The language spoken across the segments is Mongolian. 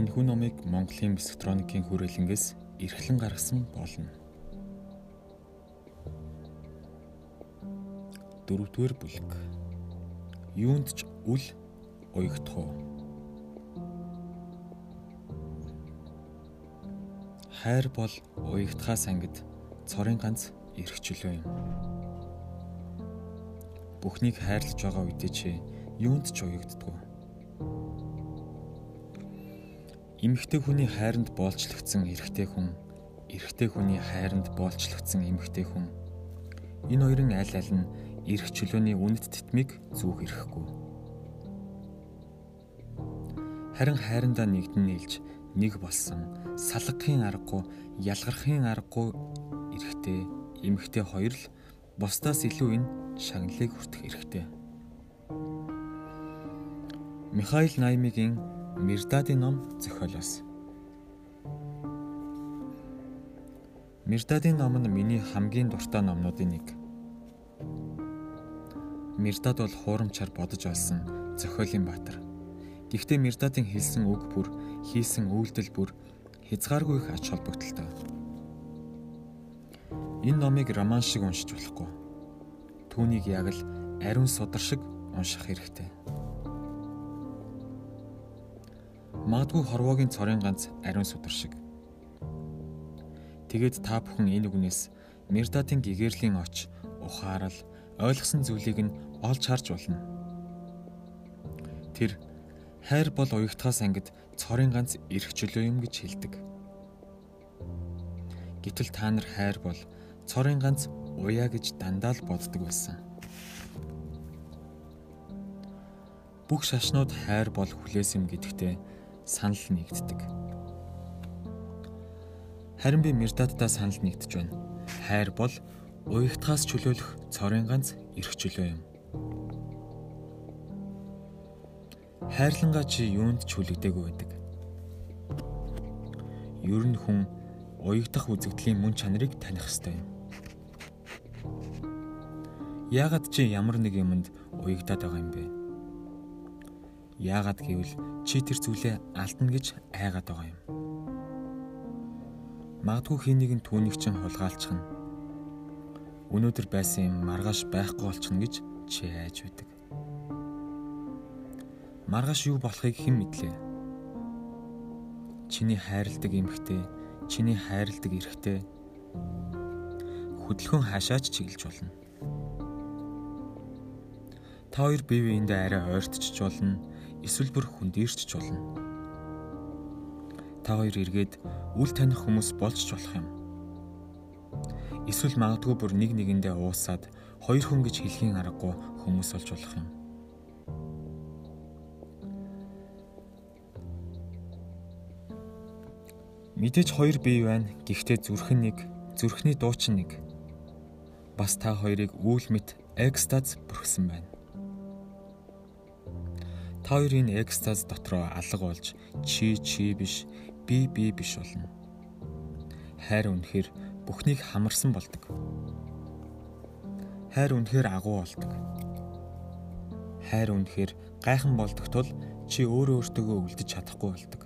Энэ хүн номыг Монголын психотроникийн хүрээлэнгээс эрхлэн гаргасан болно. Дөрөвдүгээр бүлэг. Юунд ч үл уягдах уу? Хайр бол уягдхаас ангид цорын ганц эрхчлөө юм. Бүхнийг хайрлаж байгаа үедээ чи юунд ч уягддаггүй. Эмэгтэй хүний хайранд боолчлогдсон эрэгтэй хүн, эрэгтэй хүний хайранд боолчлогдсон эмэгтэй хүн. Энэ хоёрын аль аль нь эрх чөлөөний үнэт тэтмийг зүүх эрхгүй. Харин хайрандаа нэгдэн нийлж нэг болсон салгахын аргагүй, ялгархын аргагүй эрэгтэй, эмэгтэй хоёр л бусдаас илүү энэ шагналыг хүртэх эрхтэй. Михаил Наймигийн Мирдадын ном зохиолоос. Мирдадын ном нь миний хамгийн дуртай номнуудын нэг. Мирдад бол хуурамчаар бодож олсон зохиолын баатар. Гэхдээ Мирдадын хэлсэн үг бүр, хийсэн үйлдэл бүр хязгааргүй их ач холбогдолтой. Энэ номыг роман шиг уншиж болохгүй. Түүнийг яг л ариун судар шиг унших хэрэгтэй. Магадгүй хорвоогийн цорын ганц ариун судар шиг. Тэгээд та бүхэн энэ үгнээс Мирдатын гэгэрлийн оч, ухаарал, ойлгосон зүйлийг нь олж харж болно. Тэр хайр бол уягтхаас ангид цорын ганц эрх чөлөө юм гэж хэлдэг. Гэтэл та нар хайр бол цорын ганц уяа гэж дандаа л боддог байсан. Бүх шашнууд хайр бол хүлээс юм гэдэгтээ санал нэгддэг. Харин би Мирдадтай санал нэгдэж байна. Хайр бол уягтхаас чөлөөлөх цорын ганц эрх чөлөө юм. Хайрлангаа чи юунд ч хүлэгдээгүй байдаг. Ер нь хүн уягдах үзэгдлийн мөн чанарыг таних ёстой юм. Яагаад чи ямар нэг юмд уягдаад байгаа юм бэ? Яагаад гэвэл чи тэр зүйлээ алдна гэж айгаад байгаа юм. Магадгүй хин нэгэн түүнийг чинь хулгайлцах нь. Өнөөдөр байсан юм маргааш байхгүй болчихно гэж чи айж байдаг. Маргааш юу болохыг хэн мэдлээ? Чиний хайрладаг эмхтэй, чиний хайрладаг эрэгтэй хөдөлгөөн хаашаач чиглэж болно. Та хоёр бие биендээ арай ойртчих болно эсвэл бүр хүндэрчж болно. Та хоёр эргээд үл таних хүмүүс болж ч болох юм. Эсвэл магадгүй бүр нэг нэгэндээ уусаад хоёр хүн гэж хэлхийн аргагүй хүмүүс болж болох юм. Мэдээж хоёр бие байна. Гэхдээ зүрхэн нэг, зүрхний дуучин нэг. Бас та хоёрыг үйл мэт экстаз бүрхсэн байна. Та хоёрын экстаз дотроо алга болж чи чи биш би би биш болно. Хайр үнэхээр бүхнийг хамарсан болдог. Хайр үнэхээр агуу болдог. Хайр үнэхээр гайхан болдог тул чи өөрөө өөртөөгөө үлдэж чадахгүй болдог.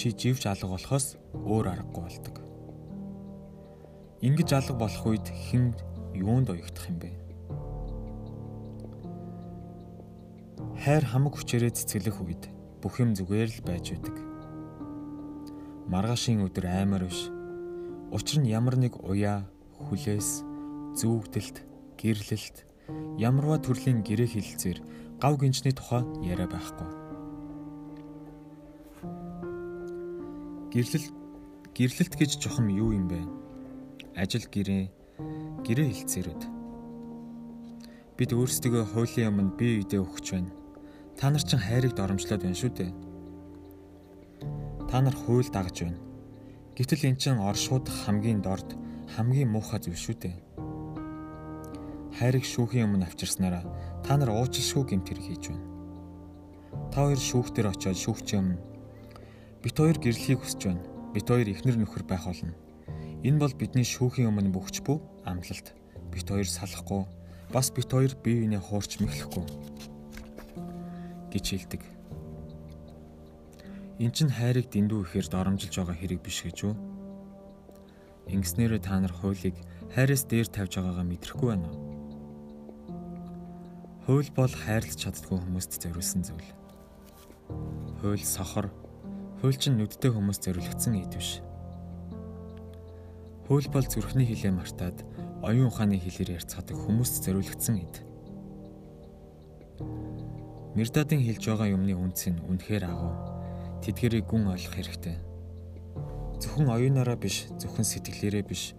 Чи живж алга болохоос өөр аргагүй болдог. Ингиж алга болох үед хэн юунд уягдах юм бэ? Хайр хамаг хүчээрээ цэцгэлэх үед бүх юм зүгээр л байж байдаг. Маргаашийн өдөр аймаар биш. Учир нь ямар нэг уяа, хүлээс, зүүгдэлт, гэрлэлт, ямарваа төрлийн гэрээ хилцээр гав гинжний тухай яриа байхгүй. Гэрлэл гэрлэлт гэж жохом юу юм бэ? Ажил гэрээ, гэрээ хилцээрүүд. Бид өөрсдөө хуулийн өмнө бие биедээ өгч байна Та нар чинь хайрыг доромжлоод байна шүү дээ. Та нар хууль дагаж байна. Гэтэл эн чинь оршууд хамгийн дорд, хамгийн муухай зүйл шүү дээ. Хайрыг шүүхийн өмнө авчирснараа та нар уучлшгүй гэмт хэрэг хийж байна. Та хоёр шүүхтэр очиод шүүгчийн өмнө бит хоёр гэрлэхийг хүсэж байна. Бит хоёр ихнэр нөхөр байх болно. Энэ бол бидний шүүхийн өмнө бөхч бүү амлалт. Бит хоёр салахгүй, бас бит хоёр бие биенээ хуурч мэхлэхгүй гэж хэлдэг. Эн чин хайрыг дэндүү ихээр доромжилж байгаа хэрэг биш гэж үү? Ингэснээрээ та нар хуулийг хайраас дээр тавьж байгаагаа мэдрэхгүй байна уу? Хууль бол хайрлаж чаддгүй хүмүүст зориулсан зүйл. Хууль сохор, хууль чинь нүдтэй хүмүүс зориулагдсан эд биш. Хууль бол зүрхний хилээ мартаад оюун ухааны хэлээр ярьцгаадаг хүмүүст зориулагдсан эд. Мирдадын хэлж байгаа юмны үнц нь үнэхээр агуу. Тэдгэрийг гүн ойлгох хэрэгтэй. Зөвхөн оюунаараа биш, зөвхөн сэтгэлээрээ биш,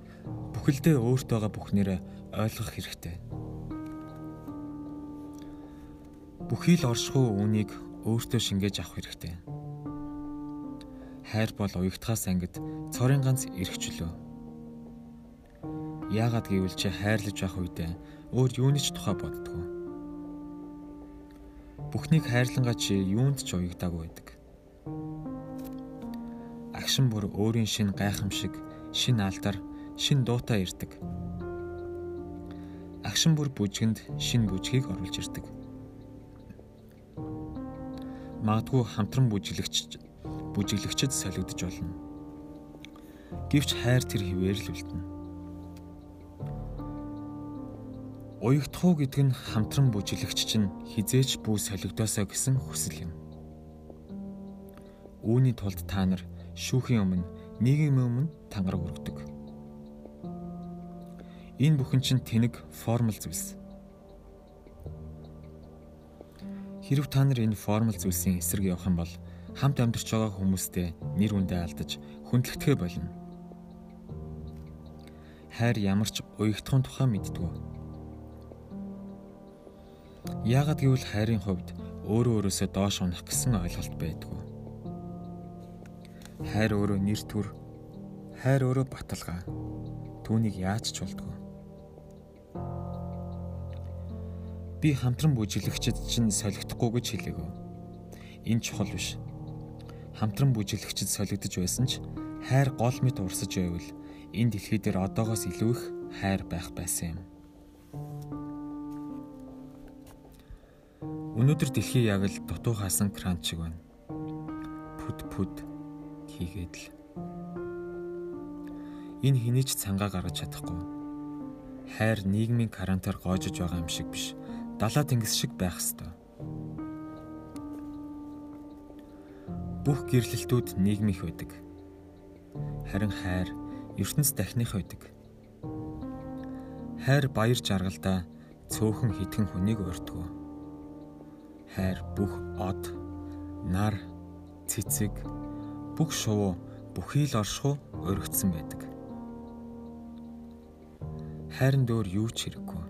бүхэлдээ өөрт байгаа бүхнээрээ ойлгох хэрэгтэй. Бүхий л оршихуй үнийг өөртөө шингээж авах хэрэгтэй. Хайр бол уягтхаас ангид цорын ганц эрхчлөө. Яагаад гэвэл чи хайрлаж байх үедээ өөр юуны ч тухай боддгоо Бүхнийг хайрлангаа чи юунд ч уягдаагүй байдаг. Агшин бүр өөрийн шин гайхамшиг, шин алдар, шин дуутай ирдэг. Агшин бүр бүжгэнд шин бүжгийг оруулж ирдэг. Магадгүй хамтран бүжиглэгч бүжиглэгчд солигдож болно. Гэвч хайр тэр хിവэр л үлдэнэ. Уягдах уу гэдэг нь хамтран бүжиглэгч чинь хизээч бүү солигдосоо гэсэн хүсэл юм. Үүний тулд та нар шүүхийн өмнө нийгмийн өмнө тангараг өргөдөг. Энэ бүхэн чинь тэнэг формул зүйлс. Хэрв та нар энэ формул зүйлсийн эсрэг явах юм бол хамт амьдарч байгаа хүмүүстэй нэр үндэ алдаж хүндлэгдэхэ болно. Хайр ямар ч уягдахын тухай мэддэггүй Яагад гэвэл хайрын хувьд өөрөө өөрөөсөө доош унах гэсэн ойлголт байдгүй. Хайр өөрөө нэр төр, хайр өөрөө баталгаа. Түүнийг яаж ч болдгоо. Би хамтран бүжиглэгчд чинь солигдохгүй гэж хэлээгөө. Энэ чухал биш. Хамтран бүжиглэгчд солигдож байсан ч хайр гол мэт урсаж байвал энэ дэлхий дээр одоогоос илүү их хайр байх байсан юм. Өнөөдөр дэлхий яг л дутуу хаасан кран шиг байна. Пүд пүд хийгээд л. Энэ хэний ч цангаа гаргаж чадахгүй. Хайр нийгмийн карантаар гоожж байгаа юм шиг биш. Далаа тэнгис шиг байх ёстой. Бүх гэрлэлтүүд нийгмийнх байдаг. Харин хайр ертөнц дахных байдаг. Хайр баяр жаргалдаа цөөхөн хитгэн хүнийг өртгөө хайр бүх од, нар, цэцэг, бүх шувуу бүхий л оршиху өргөцсөн байдаг. Хайрын дөөр юу ч хэрэггүй.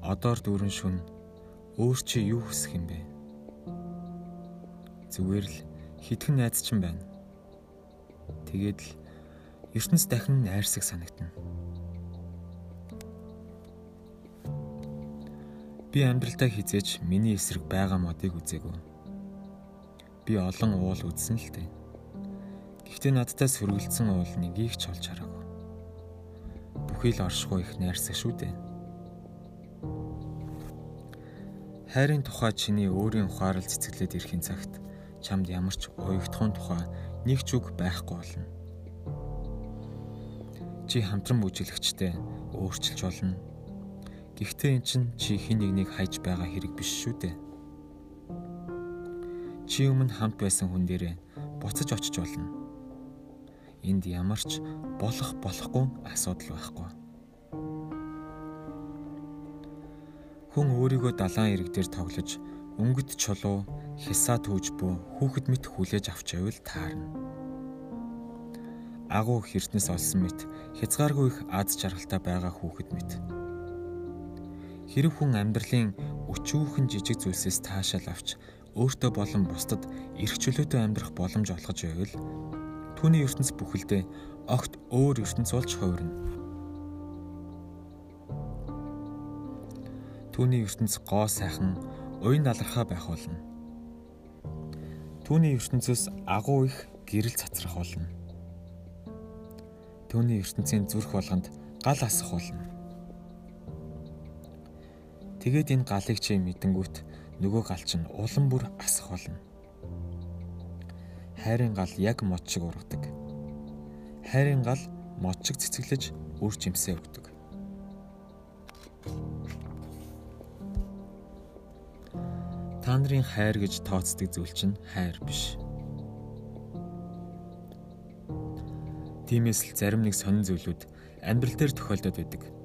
Одоор дүүрэн шүн өөр чи юу хүсэх юм бэ? Зүгээр л хитгэн найз чинь байна. Тэгээд л ертөнц дахин найрсаг санагдана. Би амьдралдаа хизээч миний эсрэг байгаа модыг үзээгүй. Би олон уул үзсэн л дээ. Гэхдээ надтай сөргөлдсөн уул нэгийг ч олж хараагүй. Бүхий л оршихуй их найрсаг шүү дээ. Хайрын тухай чиний өөрийн ухаарал цэцгэлээд ирэхин цагт чамд ямар ч уягдхуун тухай нэг ч үг байхгүй болно. Чи хамтран бүжиглэгчтэй өөрчилж болно Гэхдээ эн чинь чи хин нэгнийг хайж байгаа хэрэг биш шүү дээ. Чи өмнө хамт байсан хүн дээрээ буцаж очиж болно. Энд ямар ч болох болохгүй асуудал байхгүй. Хүн өөрийгөө далайн ирэг дээр тоглож өнгөт чулуу хисаа түүж бөө хүүхэд мэт хүлээж авч байвал таарна. Агуу хэртнээс олсон мэт хязгааргүй их аз жаргалтай байгаа хүүхэд мэт Хэрэг хүн амьдралын өчүүхэн жижиг зүйлсээс таашаал авч өөртөө болон бусдад эрх чөлөөтэй амьдрах боломж олгож байвал түүний ертөнц бүхэлдээ огт өөр ертөнц болж хувирна. Түүний ертөнц гоо сайхан уян далархаа байх болно. Түүний ертөнцөөс агуу их гэрэл цацрах болно. Түүний ертөнцийн зүрх болгонд гал асах болно. Тэгээд энэ галыг чи мэдэнгүүт нөгөө гал чинь улам бүр асах болно. хайрын гал яг мод шиг ургадаг. Хайрын гал мод шиг цэцгэлэж үр жимсээ өгдөг. Та нарын хайр гэж тооцдог зүйл чинь хайр биш. Тиймээс л зарим нэг сонин зүйлүүд амьдрал дээр тохиолдод байдаг.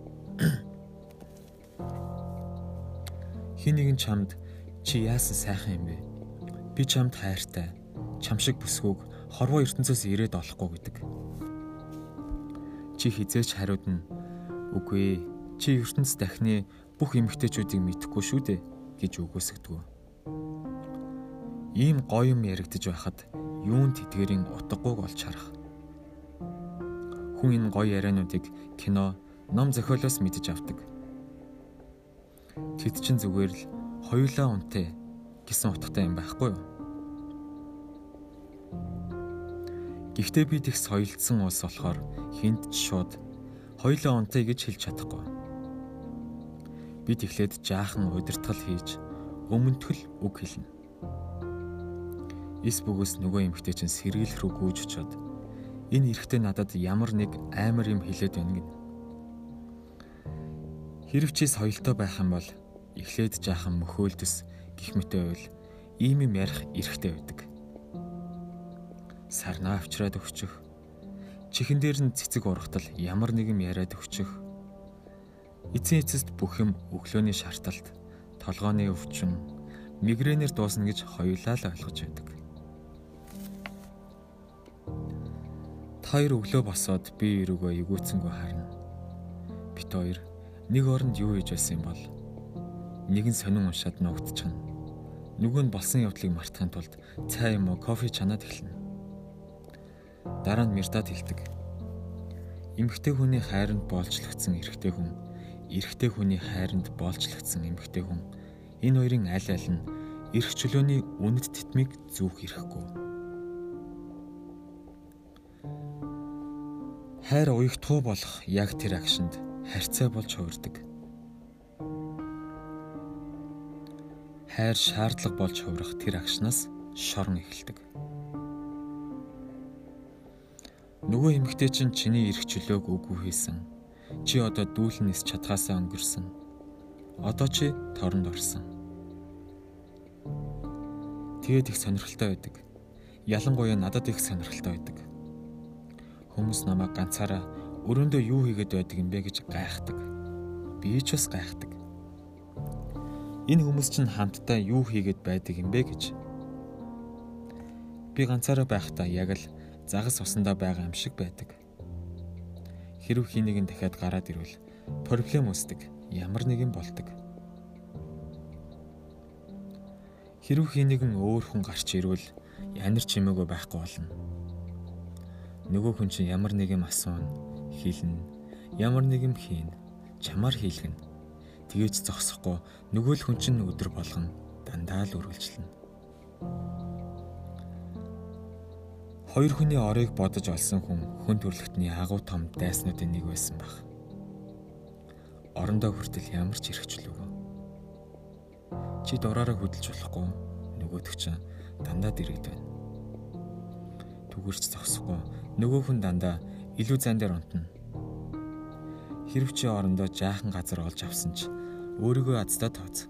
Хин нэгэн чамд чи яасан сайхан юм бэ? Би чамд хайртай чам шиг бүсгүйг хорвоо ертөнцөөс ирээд олохгүй гэдэг. Чи хизээч хариуд нь үгүй чи ертөнц дахны бүх эмгтээчүүдийг мэдхгүй шүү дээ гэж үгөөсгдөг. Ийм гоё юм яригдж байхад юун тэтгэрийн утгагүйг олж харах. Хүн энэ гоё яриануудыг кино, ном зохиолоос мэдж авдаг. Тэд чин зүгээр л хоёулаа унтээ гэсэн утгатай юм байхгүй юу? Гэхдээ би тех соёлдсон улс болохоор хинт ч шууд хоёлоо унтъя гэж хэлж чадахгүй. Бид эхлээд жаахан удирдгал хийж өмнөтгөл үг хэлнэ. Эс бөгөөс нөгөө эмэгтэй чинь сэргийлэх рүү гүйж очоод энэ эрэгтэй надад ямар нэг амар юм хэлээд байна гин. Хэрвчээ соёлтой байх юм бол эхлээд жаахан мөхөөлдөс гих мэтэй байвал ийм юм ярих эрхтэй байдаг сарнаа авчраад өгчих. Чихэн дээр нь цэцэг ургатал ямар нэгэн яриад өгчих. Эцсийн эцэст бүх юм өглөөний шарталт, толгооны өвчин, мигренээр дуусна гэж хоёулаа л ойлгож байдаг. Хоёр өглөө босоод би өрөөгөө эвгүүцэнгөө харна. Бит хоёр нэг оронд юу хийж байсан юм бол нэг нь сонин уншаад нуугдчихна. Нөгөө нь болсон явдлыг мартахын тулд цай юм уу кофе чанаад эхэлнэ. Дараа нь Мирдад хэлдэг. Эмэгтэй хүний хайранд боолчлогдсон эрэгтэй хүн, эрэгтэй хүний хайранд боолчлогдсон эмэгтэй хүн энэ хоёрын аль аль нь эрх чөлөөний үнэт тэтмийг зүүх эрхгүй. Хайр уягтхуу болох яг тэр агшинд харьцаа болж хувирдаг. Хайр шаардлага болж хувирах тэр агшнаас шорон эхэлдэг. Нөгөө эмэгтэй чинь чиний эрх чөлөөг үгүй хийсэн. Чи одоо дүүлэн нис чадхаасаа өнгөрсөн. Одоо чи торонд орсон. Тэгээд их сонирхолтой байдаг. Ялангуяа надад их сонирхолтой байдаг. Хүмүүс намайг ганцаараа өрөөндөө юу хийгээд байдаг юм бэ гэж гайхдаг. Би ч бас гайхдаг. Энэ хүмүүс чинь хамтдаа юу хийгээд байдаг юм бэ гэж. Би ганцаараа байхдаа яг л загас усандаа байгаа юм шиг байдаг. Хэрв хий нэгэн дахиад гараад ирвэл проблем үүсдэг. Ямар нэгэн болдог. Хэрв хий нэгэн өөр хүн гарч ирвэл янир чимээгөө байхгүй болно. Нөгөө хүн чинь ямар нэг юм асууна, хэлнэ, ямар нэг юм хийн, чамаар хийлгэнэ. Тэгээж зогсохгүй нөгөө л хүн чинь өдөр болгон дандаа л үргэлжлэнэ. Хоёр хүний орыг бодож олсон хүн хүн төрлөختний агуу том дайснуудын нэг байсан баг. Орондоо хүртэл ямар ч хэрэгчлүүгөө. Чи дураараа хөдөлж болохгүй нөгөөдөг чинь дандаа дэрэгд байна. Түгэрч зогсохгүй нөгөө хүн дандаа илүү зан дээр унтна. Хэрв чи орондоо жаахан газар олж авсан ч өөрийгөө аздаа тооц.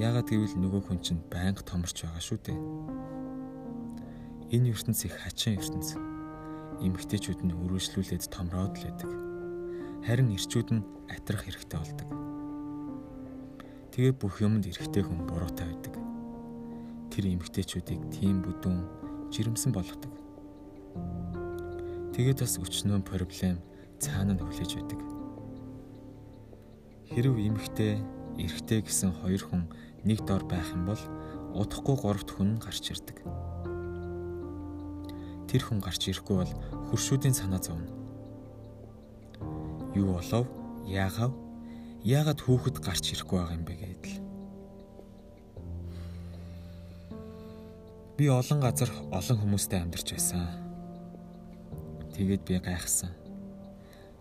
Яагаад гэвэл нөгөө хүн чинь байнга томорч байгаа шүү дээ Энэ ертөнц их хачин ертөнц. Эмэгтэйчүүд нь өргөжлүүлээд томроод л байдаг. Харин эрчүүд нь атрах хэрэгтэй болдог. Тэгээ бүх юмд эрэгтэй хүн буруутай байдаг. Тэр эмэгтэйчүүдийг тийм бүдүүн жирэмсэн болгодог. Тэгээд бас өчнөө проблем цаана нь хүлээж байдаг. Хэрв эмэгтэй, эрэгтэй гэсэн хоёр хүн нэг дор байх юм бол удахгүй гуравт хүн гарч ирдэг тэр хүн гарч ирэхгүй бол хуршүүдийн санаа зовно. Юу болов? Яагав? Яагаад хүүхэд гарч ирэхгүй байгаа юм бэ гэдэл. Би олон газар олон хүмүүстэй амьдарч байсан. Тэгээд би гайхсан.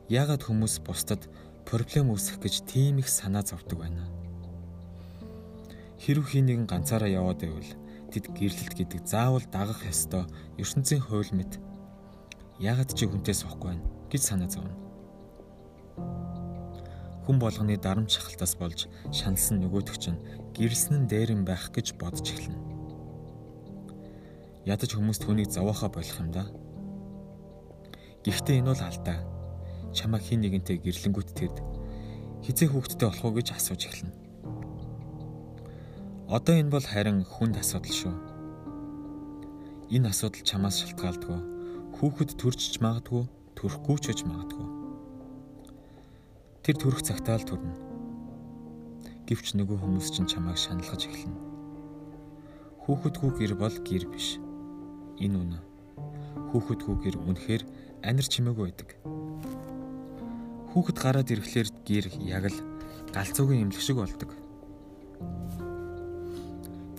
Яагаад хүмүүс бусдад проблем үүсгэх гэж тийм их санаа зовдөг байна? Хэрв хий нэгэн ганцаараа яваад байвал тэд гэрлэлт гэдэг заавал дагах ёстой ертөнцийн хууль мэт яагаад чи хүнтэй суухгүй байна гэж санаа зовно. Хүн болгоны дарамт шахалтаас болж шаналсан нөгөөдөг чинь гэрэлсэн нь дээрэн байх гэж бодож эхэлнэ. Ядаж хүмүүс түүнийг зовоохоо болох юм да. Гэхдээ энэ бол алдаа. Чамаа хин нэгэнтэй гэрлэнгүүт тэрд хизээ хүүхдтэй болох уу гэж асууж эхэлнэ. Одоо энэ бол харин хүнд асуудал шүү. Энэ асуудал чамаас шалтгаалдаггүй. Хүүхэд төржиж магадгүй, төрөхгүй ч гэж магадгүй. Тэр төрөх цагтаа л төрнө. Гэвч нөгөө хүмүүс чинь чамайг шаналгаж эхэлнэ. Хүүхэдгүй гэр бол гэр биш. Энэ үнэ. Хүүхэдгүй гэр үнэхээр анир чимээгүй байдаг. Хүүхэд гараад ирэхлээр гэр яг л галзуугийн имлэг шиг болдог.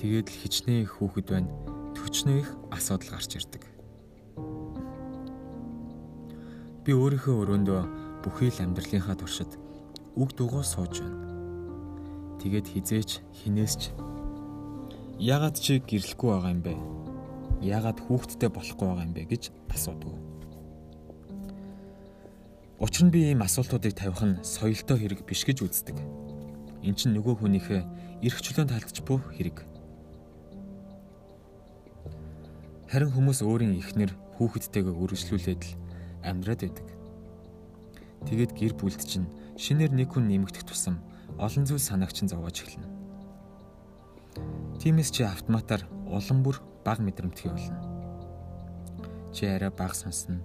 Тэгээд л хичнээн их хүүхэд байна. Төчнөө их асуудал гарч ирдэг. Би өөрийнхөө өрөөндөө бүхий л амьдралынхаа туршид үг дугуй сууж байна. Тэгээд хизээч хинээсч ягаад чи гэрлэхгүй байгаа юм бэ? Ягаад хүүхдтэй болохгүй байгаа юм бэ гэж асуудаг. Учир нь би ийм асуултуудыг тавих нь соёлтой хэрэг биш гэж үздэг. Эн чинь нөгөө хүнийхээ эрх чөлөөнд халтж буй хэрэг. Харин хүмүүс өөрийн ихнэр хүүхэдтэйгээ үргэлжлүүлээд л амьдраад байдаг. Тэгээд гэр бүлд чинь шинээр нэг хүн нэмэгдэх тусам олон зүйл санаагч нь зовоож эхэлнэ. Тиймээс чи автоматар улам бүр баг мэдрэмтгий болно. Чи арай баг сонсно,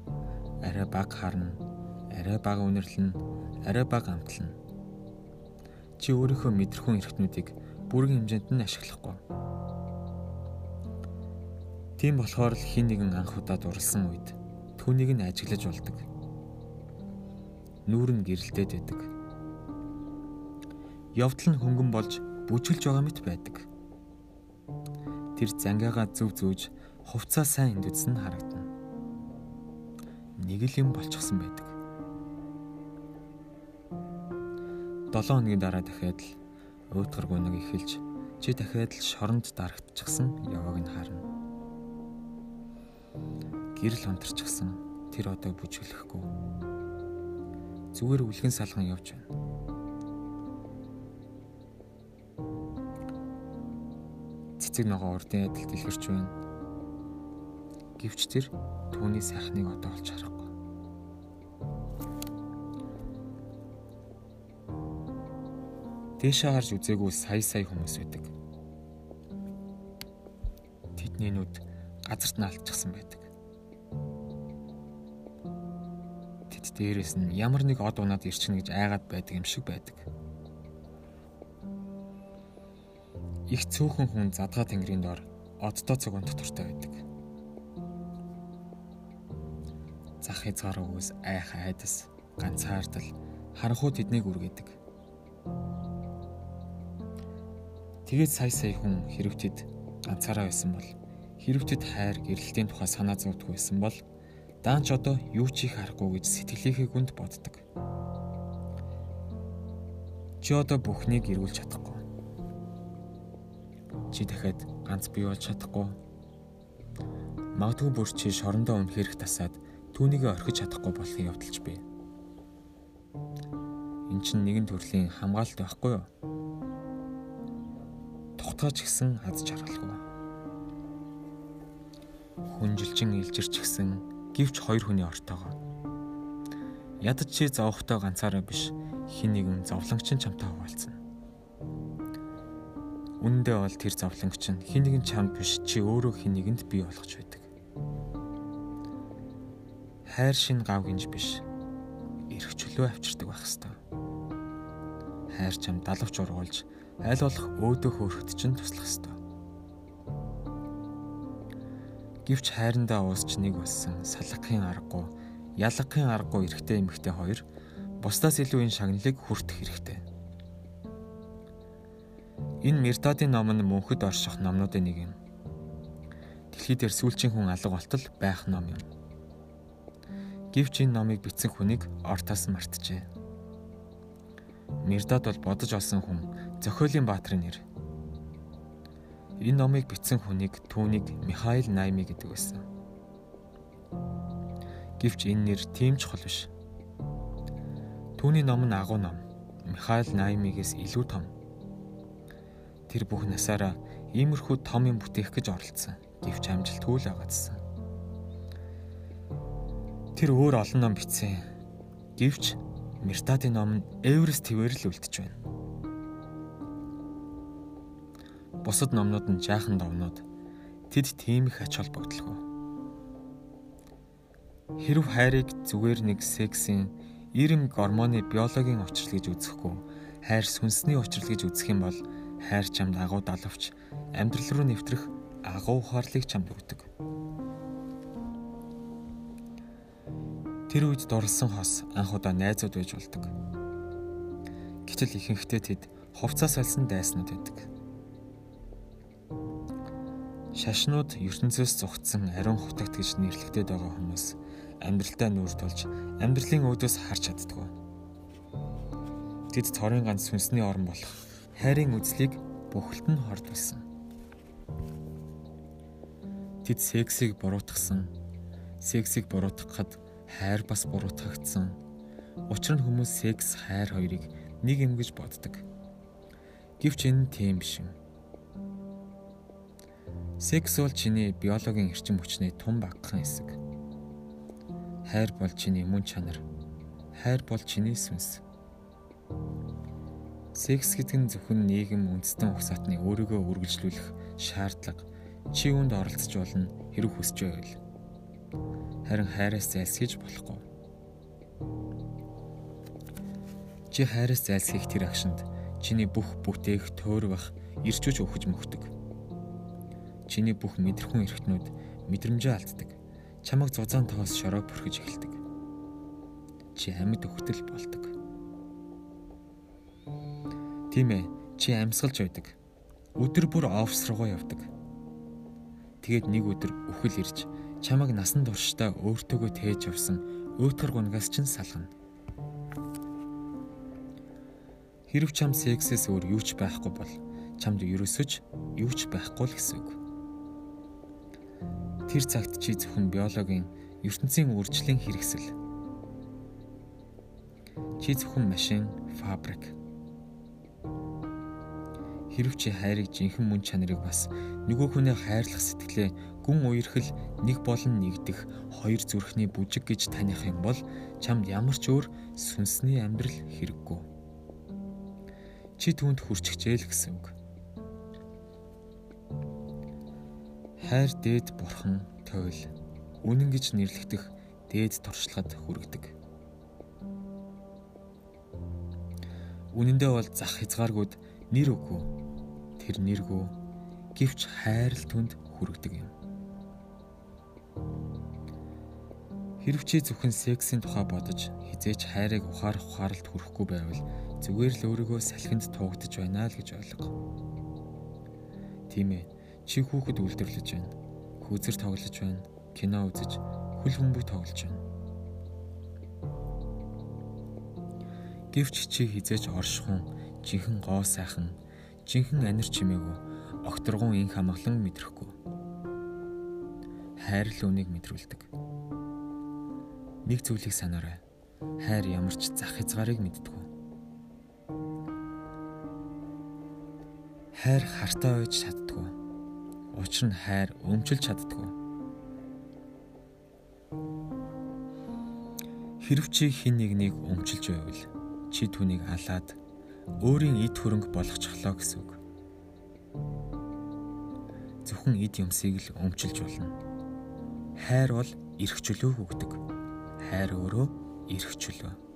арай баг харна, арай баг үнэрлэн, арай баг амтлана. Чи өөрийнхөө мэдрэхүүн эрхтнүүдийг бүрэн хэмжээнд нь ашиглахгүй. Тийм болохоор л хин нэгэн анх удаа дурлсан үед түүнийг нь ажиглаж болдог нүүр нь гэрэлтээд байдаг. Явдал нь хөнгөн болж бүжгэлж байгаа мэт байдаг. Тэр зангаагаа зөв зөөж хувцаа сайн эндүдсэн нь харагдана. Нэг л юм болчихсон байдаг. 7 хоногийн дараа дахиад л уйтгар гүнэг эхэлж чи дахиад л шоронд дарагдчихсан явааг нь харна. Гэрэл унтарчихсан тэр одоо бүжгэлэхгүй зүгээр үлгэн салган явж байна. Цэцэг ногоо урдын адилд илэрч байна. Гэвч тэр түүний сайхныг одоо олж харахгүй. Дээшээ харж үзээгүй сая сая хүмүүс байдаг. Тэдний нүд газарт нь алдчихсан байдаг. дээрээс нь ямар нэг од унаад ирчихнэ гэж айгаад байдаг юм шиг байдаг. Их цөөхөн хүн задгаа тэнгэрийн доор одтой цогон дотортой байдаг. Зах хязгааргүйс айх айдас ганцаардал харанхуй тэднийг үргээдэг. Тэгээд сая сая хүн хэрвтэд ганцаараа байсан бол хэрвтэд хайр гэрэлтийн тухай санаа зовдгүй байсан бол Даанч одоо юу ч их харахгүй гэж сэтгэлийнхээ гүнд боддог. Чи одоо бүхнийг эргүүлж чадахгүй. Чи дахиад ганц бий болж чадахгүй. Магадгүй бүр чи шорондоо үнэхэрх тасаад түүнийг орхиж чадахгүй болохын явдалч бий. Эн чинь нэгэн төрлийн хамгаалалт байхгүй юу? Тухтаач гисэн аз жаргалгүй. Хүнжилчин илжирч гисэн Гэвч хоёр хүний ортоогоо. Ядаж чи зовхтой ганцаараа биш хин нэгэн зовлонгч чамтай хуваалцсан. Үндэ бол тэр зовлонгч нь хин нэгэн чамд биш чи өөрөө хин нэгэнд бий болгож байдаг. Хайр шин гав гинж биш. Ирэх чөлөө авчирдаг байх хэвээр. Хайр чам далавч ургуулж аль болох өөдөө хөөрөхт чинь туслах хэвээр. Гэвч хайрандаа уусч нэг болсон салгахын аргагүй, ялгахын аргагүй эрэгтэй эмэгтэй хоёр бусдаас илүү энэ шагналыг хүртэх хэрэгтэй. Энэ Мирдадын ном нь мөнхөд орших номнуудын нэг юм. Дэлхий дээр сүүлчийн хүн алга болтол байх ном юм. Гэвч энэ номыг бичсэн хүнийг ортоос мартжээ. Мирдад бол бодож олсон хүн зохиолын баатрын нэр. Энэ номыг бичсэн хүнийг түүнийг Михаил Найми гэдэг байсан. Гэвч энэ нэр тийм чухал биш. Түүний ном нь агуу ном. Михаил Наймигээс илүү том. Тэр бүх насаараа иймэрхүү том юм бүтээх гэж оролцсон. Гэвч амжилтгүй л байгаадсан. Тэр өөр олон ном бичсэн. Гэвч Мертадын ном нь Эверест твээр л үлдэж байна. Бусад номнууд нь жаахан номнууд. Тэд тийм их ач холбогдолгүй. Хэрв хайрыг зүгээр нэг сексийн ирэм гормоны биологийн учрал гэж үзэхгүй, хайр сүнсний учрал гэж үзэх юм бол хайр чамд агуу далавч амьдрал руу нэвтрэх агуу ухаарлыг чамд өгдөг. Тэр үед дурлсан хос анх удаа найзууд байж болдог. Гэтэл ихэнхдээ тэд хувцас олсон дайснууд байдаг. Шашнууд ертөнцөөс зугтсан ариун хутагт гэж нэрлэгдээд байгаа хүмүүс амьдралдаа нүүр тулж амьдралын өөдөөс харж чаддгүй. Тэд цорын ганц сүнсний орн болох хайрын үзлийг бүхэлд нь хордуулсан. Тэд сексийг буруутгасан. Сексийг буруутгахад хайр бас буруутгагдсан. Учир нь хүмүүс секс, хайр хоёрыг нэг юм гэж боддог. Гэвч энэ тийм биш юм. Секс бол чиний биологийн эрчим хүчний тун багахан хэсэг. Хайр бол чиний мөн чанар. Хайр бол чиний сүнс. Секс гэдэг нь зөвхөн нийгэм үндэстэн угсаатны өөрийгөө үргэлжлүүлэх шаардлага чи үүнд оролцож болно хэрэг хүсэж байвал. Харин хайраас зайлсхийж болохгүй. Чи хайраас зайлсхийх тэр агшинд чиний бүх бүтээх төөрөх ирчүүж өгч мөхдөг. Чиний бүх мэдрэхүн эрхтнүүд мэдрэмжээ алддаг. Чамаг зузаан тоос шороо бүрхэж эхэлдэг. Чи амьд өхтөл болдог Тийм ээ. Чи амьсгалж байдаг. Өдөр бүр офс руугаа явдаг. Тэгээд нэг өдөр үхэл ирж чамайг насан туршдаа өөртөөгөө тээж явсан өөтгөр гунгаас чинь салгана. Хэрв чам сексээс өөр юу ч байхгүй бол чамд ерөөсөж юу ч байхгүй л гэсэн үг. Тэр цагт чи зөвхөн биологийн ертөнцийн үржлийн хэрэгсэл. Чи зөвхөн машин, фабрик Хэрв чи хайрыг жинхэнэ мөн чанарыг бас нөгөө хүний хайрлах сэтгэлээ гүн уярхал нэг болон нэгдэх хоёр зүрхний бүжиг гэж таних юм бол чамд ямар ч өөр сүнсний амьдрал хэрэггүй. Чи түүнд хүрчихжээ л гэсэн үг. Хайр дээд бурхан тойл үнэн гэж нэрлэгдэх дээд туршлагад хүргэдэг. Үнэндээ бол зах хязгааргүйд нэр үгүй тэр нэргүү гівч хайрл түнд хүргэдэг юм. Хэрв чи зөвхөн сексийн тухай бодож хизээч хайрыг ухаарах ухаарлт хүрэхгүй байвал зүгээр л өөрийгөө салхинд туугдж байна л гэж ойлго. Тийм ээ. Чи хүүхэд үлдэрлэж байна. Хүүзэр тоглож байна. Кино үзэж, хөл бөмбөг тоглож байна. Гэвч чи хизээч оршихун, жинхэнэ гоо сайхан жинхэнэ анир чимээгүй огторгон инх хамглан мэдрэхгүй. Хайр л үнийг мэдрүүлдэг. Нэг зүйлийг санаарай. Хайр ямар ч зах хязгаарыг мэддэг. Хайр хартаа ойж чаддгүй. Учир нь хайр өмчилж чаддгүй. Хэрв чи хин нэгнийг өмчилж байвал чи түүнийг алаад өөрийн эд хөрөнгө болгочихлоо гэсэн үг. Зөвхөн эд юмсыг л өмчилж болно. Хайр бол эрх чөлөөг өгдөг. Хайр өөрөө эрх чөлөө.